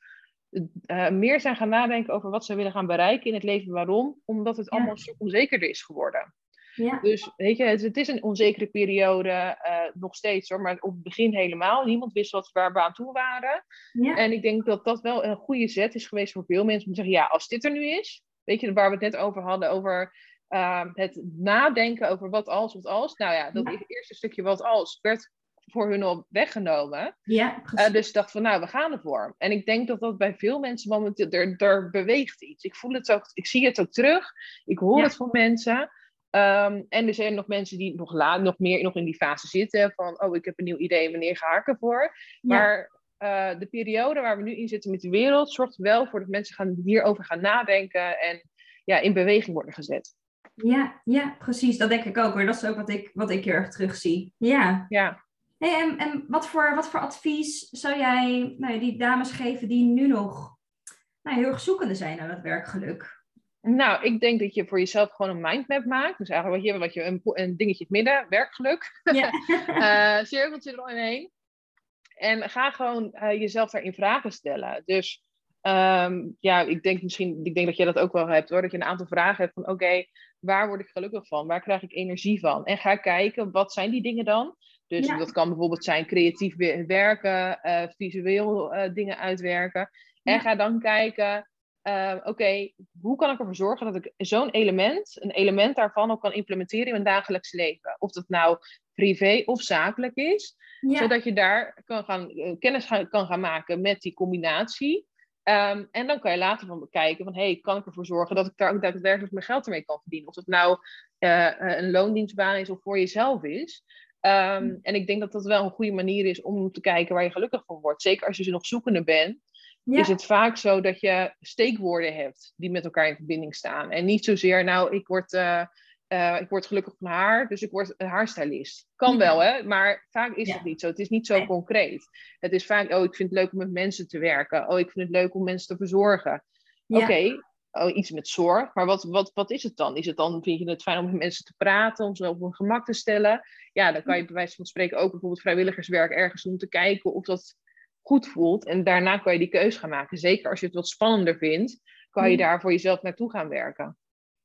uh, meer zijn gaan nadenken over wat ze willen gaan bereiken in het leven. Waarom? Omdat het allemaal zo onzekerder is geworden. Ja. Dus weet je, het, het, is een onzekere periode, uh, nog steeds hoor, maar op het begin helemaal. Niemand wist wat, waar we aan toe waren. Ja. En ik denk dat dat wel een goede zet is geweest voor veel mensen om te zeggen, ja, als dit er nu is, weet je, waar we het net over hadden, over uh, het nadenken over wat als, wat als. Nou ja, dat ja. eerste stukje wat als werd voor hun al weggenomen. Ja, uh, dus ik dacht van, nou, we gaan ervoor. En ik denk dat dat bij veel mensen momenteel, er, er beweegt iets. Ik voel het ook, ik zie het ook terug. Ik hoor ja. het van mensen. Um, en er zijn nog mensen die nog, laat, nog meer nog in die fase zitten van, oh, ik heb een nieuw idee, wanneer ga ik ervoor? Maar uh, de periode waar we nu in zitten met de wereld, zorgt wel voor dat mensen gaan, hierover gaan nadenken en ja, in beweging worden gezet. Ja, ja, precies. Dat denk ik ook hoor. Dat is ook wat ik, wat ik heel erg terugzie. Ja. ja. Hey, en en wat, voor, wat voor advies zou jij nou, die dames geven die nu nog nou, heel erg zoekende zijn naar dat werkgeluk? Nou, ik denk dat je voor jezelf gewoon een mindmap maakt. Dus eigenlijk wat je, wat je een, een dingetje in het midden, werkgeluk. Ja. uh, cirkeltje eromheen. En ga gewoon uh, jezelf daarin vragen stellen. Dus um, ja, ik denk misschien, ik denk dat jij dat ook wel hebt hoor. Dat je een aantal vragen hebt van oké, okay, waar word ik gelukkig van? Waar krijg ik energie van? En ga kijken, wat zijn die dingen dan? Dus dat kan bijvoorbeeld zijn creatief werken, uh, visueel dingen uitwerken. En ga dan kijken, uh, oké, hoe kan ik ervoor zorgen dat ik zo'n element, een element daarvan ook kan implementeren in mijn dagelijks leven? Of dat nou privé of zakelijk is. Ja. Zodat je daar kan gaan, kennis gaan, kan gaan maken met die combinatie. Um, en dan kan je later van bekijken van, hey, kan ik ervoor zorgen dat ik daar ook daadwerkelijk mijn geld ermee kan verdienen? Of het nou een loondienstbaan is of voor jezelf is. Um, en ik denk dat dat wel een goede manier is om te kijken waar je gelukkig van wordt. Zeker als je ze nog zoekende bent, ja. is het vaak zo dat je steekwoorden hebt die met elkaar in verbinding staan. En niet zozeer, nou, ik word, uh, uh, ik word gelukkig van haar, dus ik word een haarstylist. Kan wel, hè? Maar vaak is ja. het niet zo. Het is niet zo nee. concreet. Het is vaak, oh, ik vind het leuk om met mensen te werken. Oh, ik vind het leuk om mensen te verzorgen. Oké, okay, oh, iets met zorg. Maar wat, wat, wat is het dan? Is het dan, vind je het fijn om met mensen te praten, om ze op hun gemak te stellen? Ja, dan kan je bij wijze van spreken ook bijvoorbeeld vrijwilligerswerk ergens doen om te kijken of dat goed voelt. En daarna kan je die keuze gaan maken. Zeker als je het wat spannender vindt, kan je daar voor jezelf naartoe gaan werken.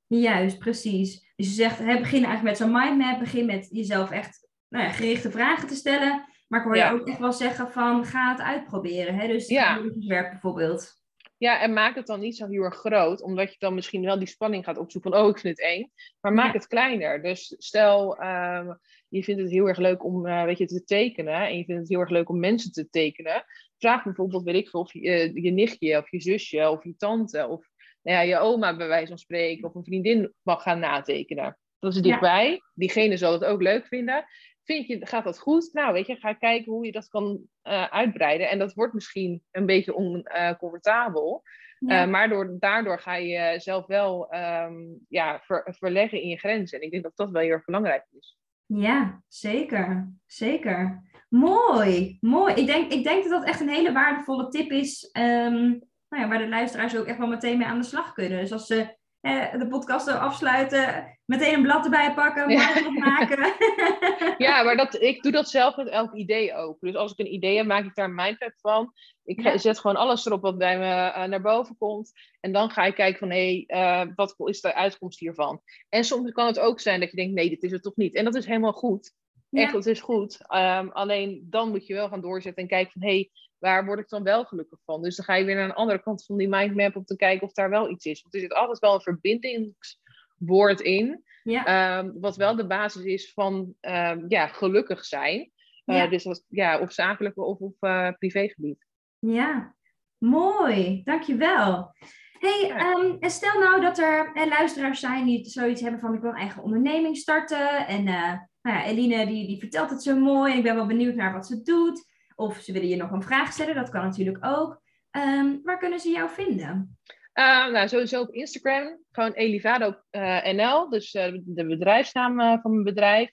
Juist, precies. Dus je zegt, hè, begin eigenlijk met zo'n mindmap. Begin met jezelf echt nou ja, gerichte vragen te stellen. Maar ik hoor je ook echt wel zeggen van, ga het uitproberen. Hè? Dus ja. werk bijvoorbeeld. Ja, en maak het dan niet zo heel erg groot, omdat je dan misschien wel die spanning gaat opzoeken van, oh, ik vind het eng. Maar maak ja. het kleiner. Dus stel, um, je vindt het heel erg leuk om, uh, weet je, te tekenen en je vindt het heel erg leuk om mensen te tekenen. Vraag bijvoorbeeld, weet ik veel, of je, uh, je nichtje of je zusje of je tante of nou ja, je oma bij wijze van spreken of een vriendin mag gaan natekenen. Dat is dichtbij. Ja. Diegene zal het ook leuk vinden. Vind je, gaat dat goed? Nou, weet je, ga kijken hoe je dat kan uh, uitbreiden. En dat wordt misschien een beetje oncomfortabel. Ja. uh, maar door, daardoor ga je jezelf wel um, ja, ver, verleggen in je grenzen. En ik denk dat dat wel heel erg belangrijk is. Ja, zeker. Zeker. Mooi, mooi. Ik denk, ik denk dat dat echt een hele waardevolle tip is. Um, nou ja, waar de luisteraars ook echt wel meteen mee aan de slag kunnen. Dus als ze eh, de podcast zo afsluiten, meteen een blad erbij pakken, ja. maken. ja, maar dat, ik doe dat zelf met elk idee ook. Dus als ik een idee heb, maak ik daar een mindmap van. Ik ja. zet gewoon alles erop wat bij me uh, naar boven komt. En dan ga ik kijken van, hé, hey, uh, wat is de uitkomst hiervan? En soms kan het ook zijn dat je denkt, nee, dit is het toch niet. En dat is helemaal goed. Ja. Echt, dat is goed. Um, alleen dan moet je wel gaan doorzetten en kijken van, hé, hey, waar word ik dan wel gelukkig van? Dus dan ga je weer naar een andere kant van die mindmap om te kijken of daar wel iets is. Want er zit altijd wel een verbindingswoord in, ja. um, wat wel de basis is van um, ja, gelukkig zijn. Uh, ja. Dus dat, ja, op zakelijke of op uh, privégebied. Ja, mooi, dankjewel. Hey, ehm, en stel nou dat er eh, luisteraars zijn die zoiets hebben van ik wil een eigen onderneming starten. En uh, nou ja, Eline die, die vertelt het zo mooi ik ben wel benieuwd naar wat ze doet. Of ze willen je nog een vraag stellen, dat kan natuurlijk ook. Ehm, waar kunnen ze jou vinden? Uh, nou, sowieso op Instagram, gewoon Elivado uh, NL, dus uh, de bedrijfsnaam van mijn bedrijf,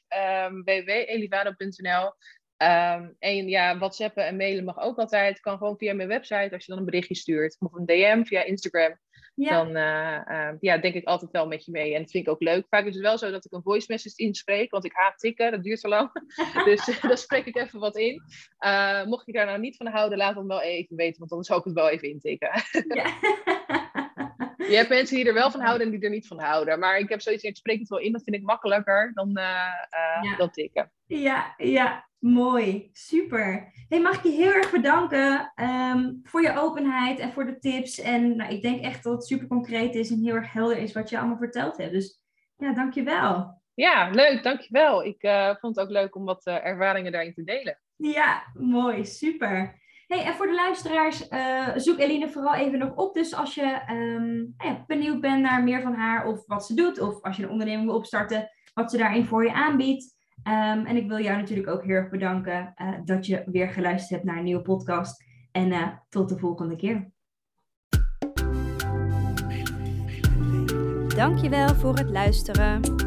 um, www.elivado.nl. En ja, whatsappen en mailen mag ook altijd. Kan gewoon via mijn website als je dan een berichtje stuurt. Of een DM via Instagram. Ja. Dan uh, ja, denk ik altijd wel met je mee. En dat vind ik ook leuk. Vaak is het wel zo dat ik een voice message inspreek. Want ik haat tikken, dat duurt zo lang. dus dan spreek ik even wat in. Uh, mocht je daar nou niet van houden, laat dan wel even weten. Want dan zou ik het wel even intikken. ja. Je hebt mensen die er wel van houden en die er niet van houden. Maar ik heb zoiets, ik spreek het wel in, dat vind ik makkelijker dan, uh, uh, ja. dan tikken. Ja, ja, mooi. Super. Hey, mag ik je heel erg bedanken um, voor je openheid en voor de tips. En nou, ik denk echt dat het super concreet is en heel erg helder is wat je allemaal verteld hebt. Dus ja, dankjewel. Ja, leuk, dankjewel. Ik uh, vond het ook leuk om wat ervaringen daarin te delen. Ja, mooi, super. Hey, en voor de luisteraars, uh, zoek Eline vooral even nog op. Dus als je um, ja, benieuwd bent naar meer van haar of wat ze doet, of als je een onderneming wil opstarten, wat ze daarin voor je aanbiedt. Um, en ik wil jou natuurlijk ook heel erg bedanken uh, dat je weer geluisterd hebt naar een nieuwe podcast. En uh, tot de volgende keer. Dankjewel voor het luisteren.